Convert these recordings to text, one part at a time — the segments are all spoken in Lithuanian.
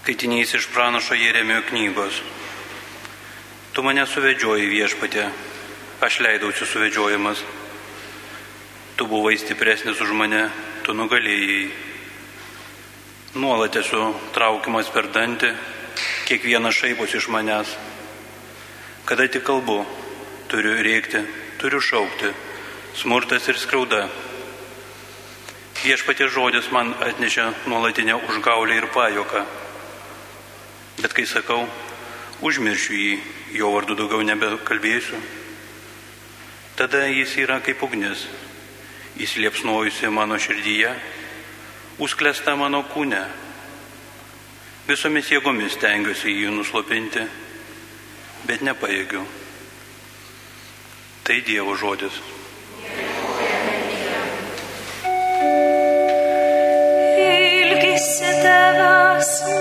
Skaitinys iš pranašo Jeremio knygos. Tu mane suvedžioji viešpatė, aš leidausi suvedžiojimas. Tu buvai stipresnis už mane, tu nugalėjai. Nuolat esu traukiamas per dantį, kiekvienas šaipos iš manęs. Kada tik kalbu, turiu rėkti, turiu šaukti, smurtas ir skriauda. Viešpatie žodis man atnešė nuolatinę užgaulę ir pajoką. Bet kai sakau, užmiršiu jį, jo vardu daugiau nebekalbėsiu, tada jis yra kaip ugnis, įsiliepsnojusi mano širdyje, užklesta mano kūne. Visomis jėgomis tengiuosi jį nuslopinti, bet nepaėgiu. Tai Dievo žodis. Ilgisi tavęs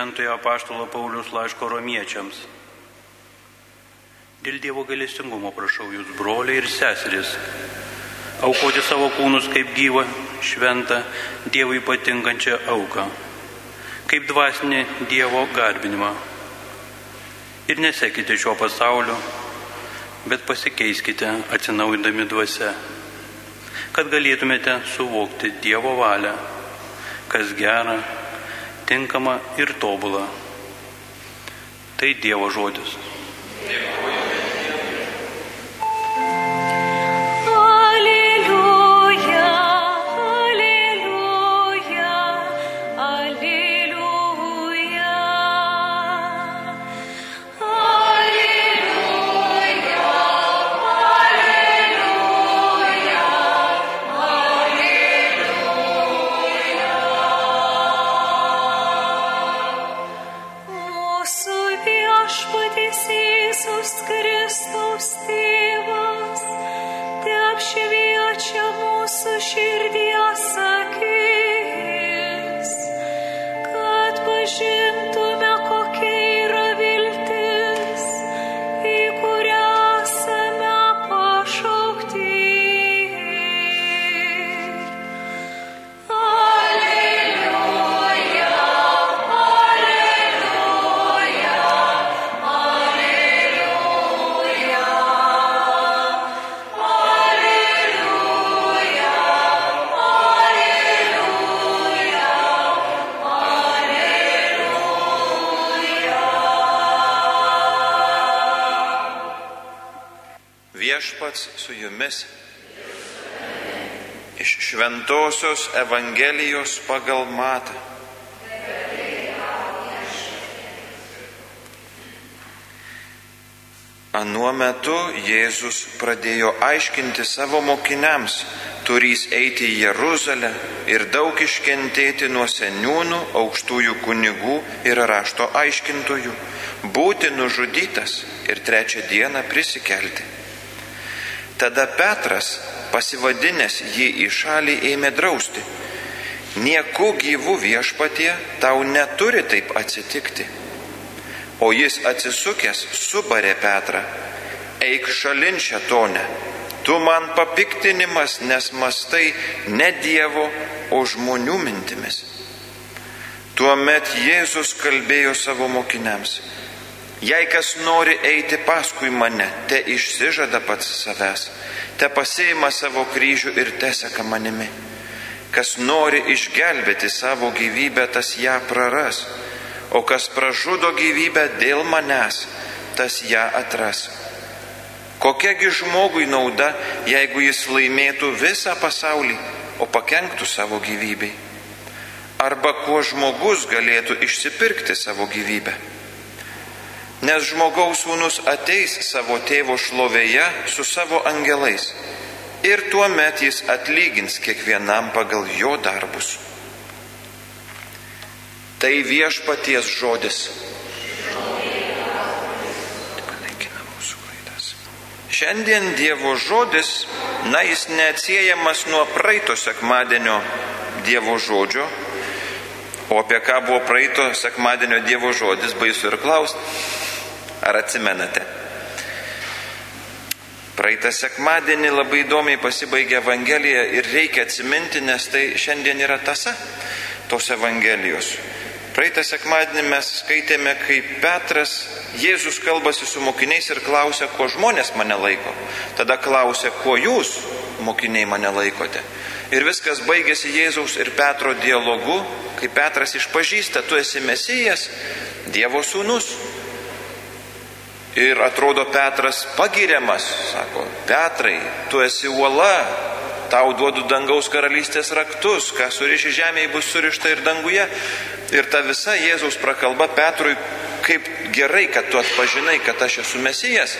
Šventojo apaštalo Paulius laiško romiečiams. Dėl Dievo galestingumo prašau jūs, broliai ir seseris, aukoti savo kūnus kaip gyvą, šventą, Dievui patinkančią auką, kaip dvasinį Dievo garbinimą. Ir nesekite šio pasaulio, bet pasikeiskite atsinaujindami dvasia, kad galėtumėte suvokti Dievo valią, kas gera, tinkama ir tobula. Tai Dievo žodis. Alleluja, širdies Viešpats su jumis. Iš Šventojios Evangelijos pagal matą. Anuo metu Jėzus pradėjo aiškinti savo mokiniams, turys eiti į Jeruzalę ir daug iškentėti nuo seniūnų, aukštųjų kunigų ir rašto aiškintojų, būti nužudytas ir trečią dieną prisikelti. Tada Petras, pasivadinęs jį į šalį, ėmė drausti. Nieku gyvų viešpatie tau neturi taip atsitikti. O jis atsisukęs subarė Petrą. Eik šalin šetone, tu man papiktinimas, nes mastai ne Dievo, o žmonių mintimis. Tuomet Jėzus kalbėjo savo mokiniams. Jei kas nori eiti paskui mane, te išsižada pats savęs, te pasieima savo kryžių ir teseka manimi. Kas nori išgelbėti savo gyvybę, tas ją praras, o kas pražudo gyvybę dėl manęs, tas ją atras. Kokiagi žmogui nauda, jeigu jis laimėtų visą pasaulį, o pakenktų savo gyvybei? Arba kuo žmogus galėtų išsipirkti savo gyvybę? Nes žmogaus sūnus ateis savo tėvo šlovėje su savo angelais ir tuo met jis atlygins kiekvienam pagal jo darbus. Tai viešpaties žodis. Šiandien Dievo žodis, na, jis neatsiejamas nuo praeito sekmadienio Dievo žodžio, o apie ką buvo praeito sekmadienio Dievo žodis, baisu ir klausti. Ar atsimenate? Praeitą sekmadienį labai įdomiai pasibaigė Evangelija ir reikia atsiminti, nes tai šiandien yra tasa tos Evangelijos. Praeitą sekmadienį mes skaitėme, kaip Petras, Jėzus kalbasi su mokiniais ir klausia, kuo žmonės mane laiko. Tada klausia, kuo jūs, mokiniai, mane laikote. Ir viskas baigėsi Jėzaus ir Petro dialogu, kai Petras išpažįsta, tu esi Mesijas, Dievo sūnus. Ir atrodo Petras pagiriamas, sako, Petrai, tu esi uola, tau duodu dangaus karalystės raktus, ką suriši žemėje bus surišta ir danguje. Ir ta visa Jėzaus prakalba Petrui, kaip gerai, kad tu atpažinai, kad aš esu mesijas.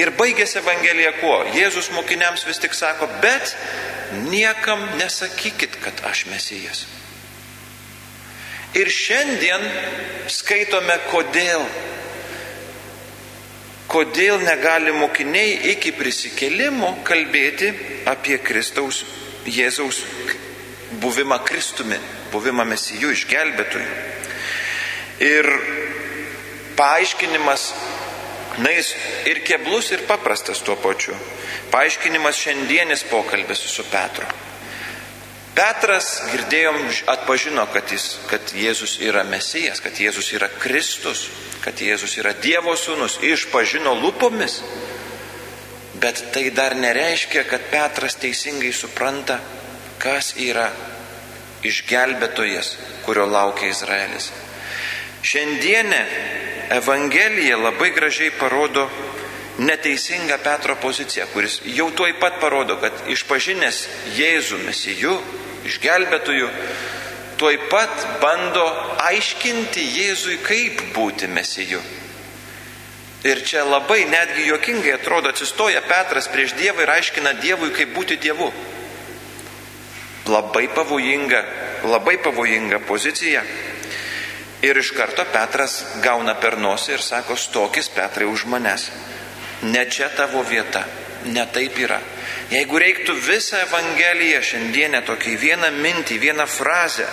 Ir baigėsi Evangelija kuo? Jėzus mokiniams vis tik sako, bet niekam nesakykit, kad aš mesijas. Ir šiandien skaitome, kodėl kodėl negali mokiniai iki prisikelimo kalbėti apie Kristaus Jėzaus buvimą Kristumi, buvimą mesijų išgelbėtojų. Ir paaiškinimas, na jis ir keblus, ir paprastas tuo pačiu. Paaiškinimas šiandienis pokalbis su Petru. Petras, girdėjom, atpažino, kad, jis, kad Jėzus yra Mesijas, kad Jėzus yra Kristus, kad Jėzus yra Dievo sūnus, išpažino lūpomis. Bet tai dar nereiškia, kad Petras teisingai supranta, kas yra išgelbėtojas, kurio laukia Izraelis. Šiandienė Evangelija labai gražiai parodo neteisingą Petro poziciją, kuris jau tuoj pat parodo, kad išpažinęs Jėzų mesijų, išgelbėtojų, tuoj pat bando aiškinti Jėzui, kaip būti mesijų. Ir čia labai netgi jokingai atrodo atsistoja Petras prieš Dievą ir aiškina Dievui, kaip būti Dievu. Labai pavojinga, labai pavojinga pozicija. Ir iš karto Petras gauna per nosį ir sako, stokis Petrai už manęs. Ne čia tavo vieta, ne taip yra. Jeigu reiktų visą Evangeliją šiandienę tokį vieną mintį, vieną frazę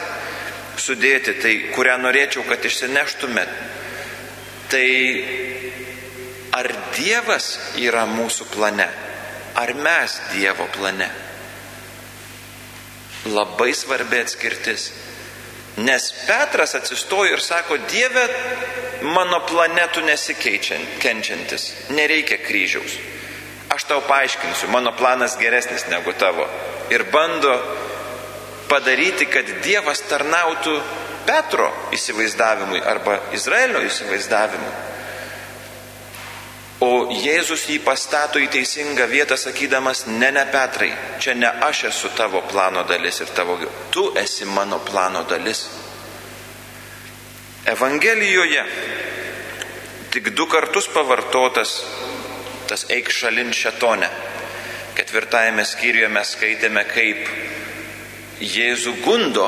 sudėti, tai kurią norėčiau, kad išsineštumėt, tai ar Dievas yra mūsų plane, ar mes Dievo plane? Labai svarbi atskirtis. Nes Petras atsistojo ir sako, Dieve, mano planetų nesikeičiantis, nereikia kryžiaus. Aš tau paaiškinsiu, mano planas geresnis negu tavo. Ir bando padaryti, kad Dievas tarnautų Petro įsivaizdavimui arba Izraelio įsivaizdavimui. O Jėzus jį pastato į teisingą vietą, sakydamas, ne, ne Petrai, čia ne aš esu tavo plano dalis ir tavo, tu esi mano plano dalis. Evangelijoje tik du kartus pavartotas tas eik šalin šetone. Ketvirtajame skyriuje mes skaitėme, kaip Jėzų gundo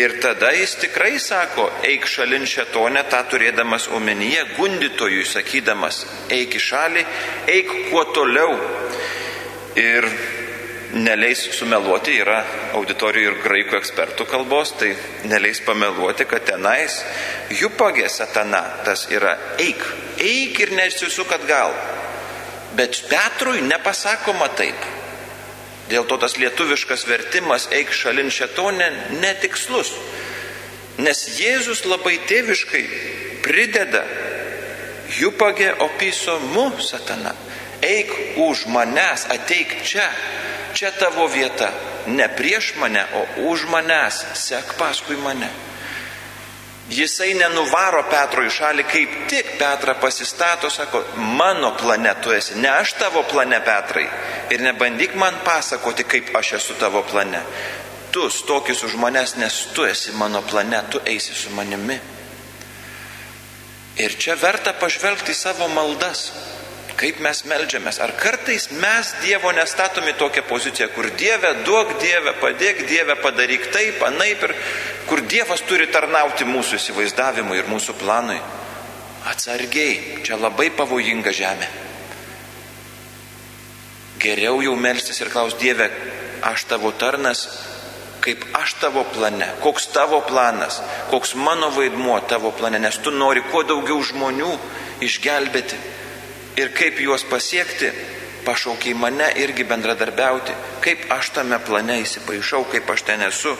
Ir tada jis tikrai sako, eik šalin šetonę, tą turėdamas omenyje, gundytojui sakydamas, eik į šalį, eik kuo toliau. Ir neleis sumeluoti, yra auditorijų ir graikų ekspertų kalbos, tai neleis pameluoti, kad tenais jų pagė satana, tas yra eik, eik ir nesisuk atgal. Bet Petrui nepasakoma taip. Dėl to tas lietuviškas vertimas eik šalin šetonė netikslus. Nes Jėzus labai tėviškai prideda jupagė opiso mu satana. Eik už manęs, ateik čia, čia tavo vieta. Ne prieš mane, o už manęs, sek paskui mane. Jisai nenuvaro Petro į šalį, kaip tik Petrą pasistato, sako, mano plane tu esi, ne aš tavo plane Petrai. Ir nebandyk man pasakoti, kaip aš esu tavo plane. Tu stokis už manęs, nes tu esi mano plane, tu eisi su manimi. Ir čia verta pažvelgti savo maldas, kaip mes melžiamės. Ar kartais mes Dievo nestatomi tokią poziciją, kur Dieve duok Dieve, padėk Dieve, padaryk taip, anaip ir kur Dievas turi tarnauti mūsų įsivaizdavimui ir mūsų planui. Atsargiai, čia labai pavojinga žemė. Geriau jau melstis ir klaus Dieve, aš tavo tarnas, kaip aš tavo plane, koks tavo planas, koks mano vaidmuo tavo plane, nes tu nori kuo daugiau žmonių išgelbėti ir kaip juos pasiekti, pašaukiai mane irgi bendradarbiauti, kaip aš tame plane įsipaišau, kaip aš ten esu.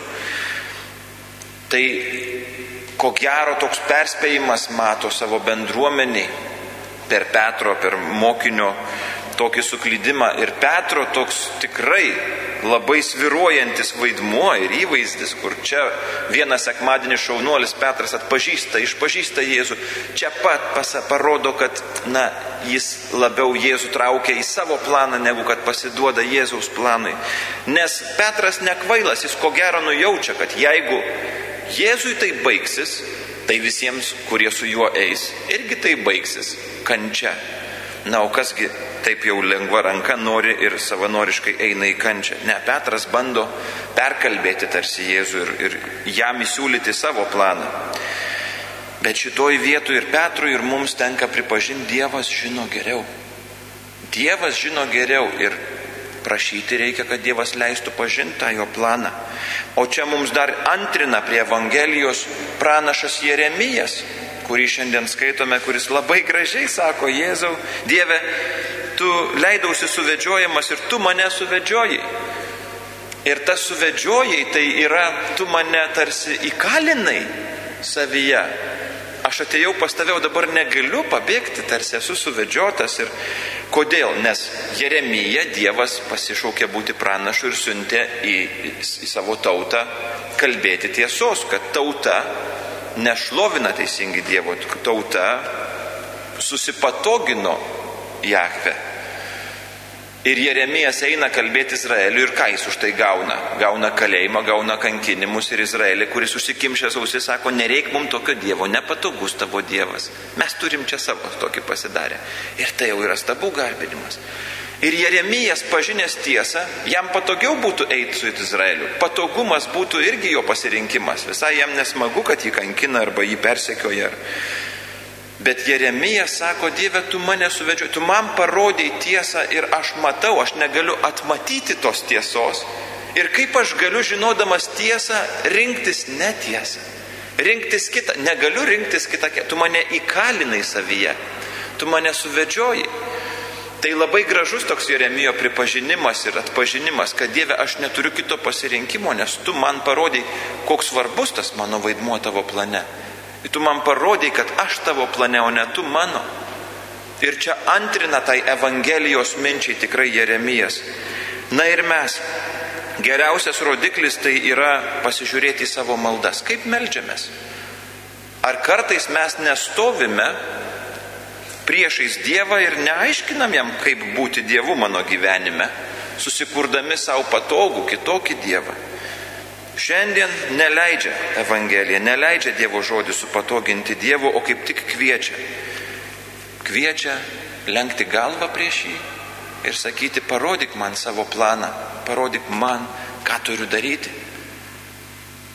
Tai ko gero toks perspėjimas mato savo bendruomeniai per Petro, per mokinio tokį suklydimą. Ir Petro toks tikrai labai sviruojantis vaidmuo ir įvaizdis, kur čia vienas sekmadienis šaunuolis Petras atpažįsta, išpažįsta Jėzų, čia pat pasa, parodo, kad na, jis labiau Jėzų traukia į savo planą, negu kad pasiduoda Jėzaus planui. Nes Petras nekvailas, jis ko gero nujaučia, kad jeigu Jėzui tai baigsis, tai visiems, kurie su juo eis, irgi tai baigsis kančia. Na, o kasgi taip jau lengva ranka nori ir savanoriškai eina į kančią. Ne, Petras bando perkalbėti tarsi Jėzų ir, ir jam įsiūlyti savo planą. Bet šitoj vietoje ir Petrui, ir mums tenka pripažinti, Dievas žino geriau. Dievas žino geriau ir Prašyti reikia, kad Dievas leistų pažinti tą jo planą. O čia mums dar antrina prie Evangelijos pranašas Jeremijas, kurį šiandien skaitome, kuris labai gražiai sako, Jėzau, Dieve, tu leidausi suvedžiojamas ir tu mane suvedžiojai. Ir tas suvedžiojai tai yra, tu mane tarsi įkalinai savyje. Aš atėjau pas tave, o dabar negaliu pabėgti, tarsi esu suvedžiotas. Ir kodėl? Nes Jeremija Dievas pasišaukė būti pranašu ir siuntė į, į savo tautą kalbėti tiesos, kad tauta nešlovina teisingai Dievo, tauta susipatogino Jahve. Ir Jeremijas eina kalbėti Izraeliui ir ką jis už tai gauna? Gauna kalėjimą, gauna kankinimus ir Izraelį, kuris užsikimšęs ausis sako, nereik mums tokio Dievo, nepatogus tavo Dievas. Mes turim čia savo tokį pasidarę. Ir tai jau yra stabų garbinimas. Ir Jeremijas pažinęs tiesą, jam patogiau būtų eiti su Izraeliu. Patogumas būtų irgi jo pasirinkimas. Visai jam nesmagu, kad jį kankina arba jį persekioja. Bet Jeremijas sako, Dieve, tu mane suvedžioji, tu man parodėjai tiesą ir aš matau, aš negaliu atmatyti tos tiesos. Ir kaip aš galiu, žinodamas tiesą, rinktis netiesą. Rinktis kitą, negaliu rinktis kitą, tu mane įkalinai savyje, tu mane suvedžioji. Tai labai gražus toks Jeremijo pripažinimas ir atpažinimas, kad Dieve, aš neturiu kito pasirinkimo, nes tu man parodai, koks svarbus tas mano vaidmuo tavo plane. Ir tu man parodai, kad aš tavo plane, o ne tu mano. Ir čia antrina tai Evangelijos minčiai tikrai Jeremijas. Na ir mes. Geriausias rodiklis tai yra pasižiūrėti į savo maldas. Kaip melžiamės? Ar kartais mes nestovime priešais Dievą ir neaiškinam jam, kaip būti Dievu mano gyvenime, susikurdami savo patogų kitokį Dievą? Šiandien neleidžia Evangelija, neleidžia Dievo žodį supatoginti Dievo, o kaip tik kviečia. Kviečia lenkti galvą prieš jį ir sakyti, parodyk man savo planą, parodyk man, ką turiu daryti.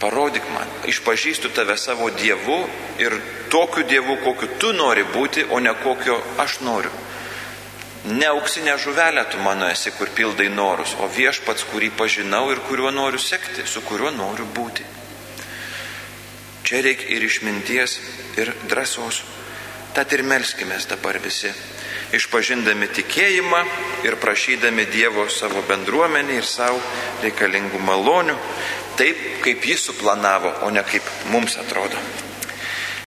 Parodyk man, išpažįstu tave savo Dievu ir tokiu Dievu, kokiu tu nori būti, o ne kokio aš noriu. Ne auksinė žuvelė tu mano esi, kur pildai norus, o viešpats, kurį pažinau ir kuriuo noriu sekti, su kuriuo noriu būti. Čia reikia ir išminties, ir drąsos. Tad ir melskime dabar visi, išpažindami tikėjimą ir prašydami Dievo savo bendruomenį ir savo reikalingų malonių, taip kaip jis suplanavo, o ne kaip mums atrodo.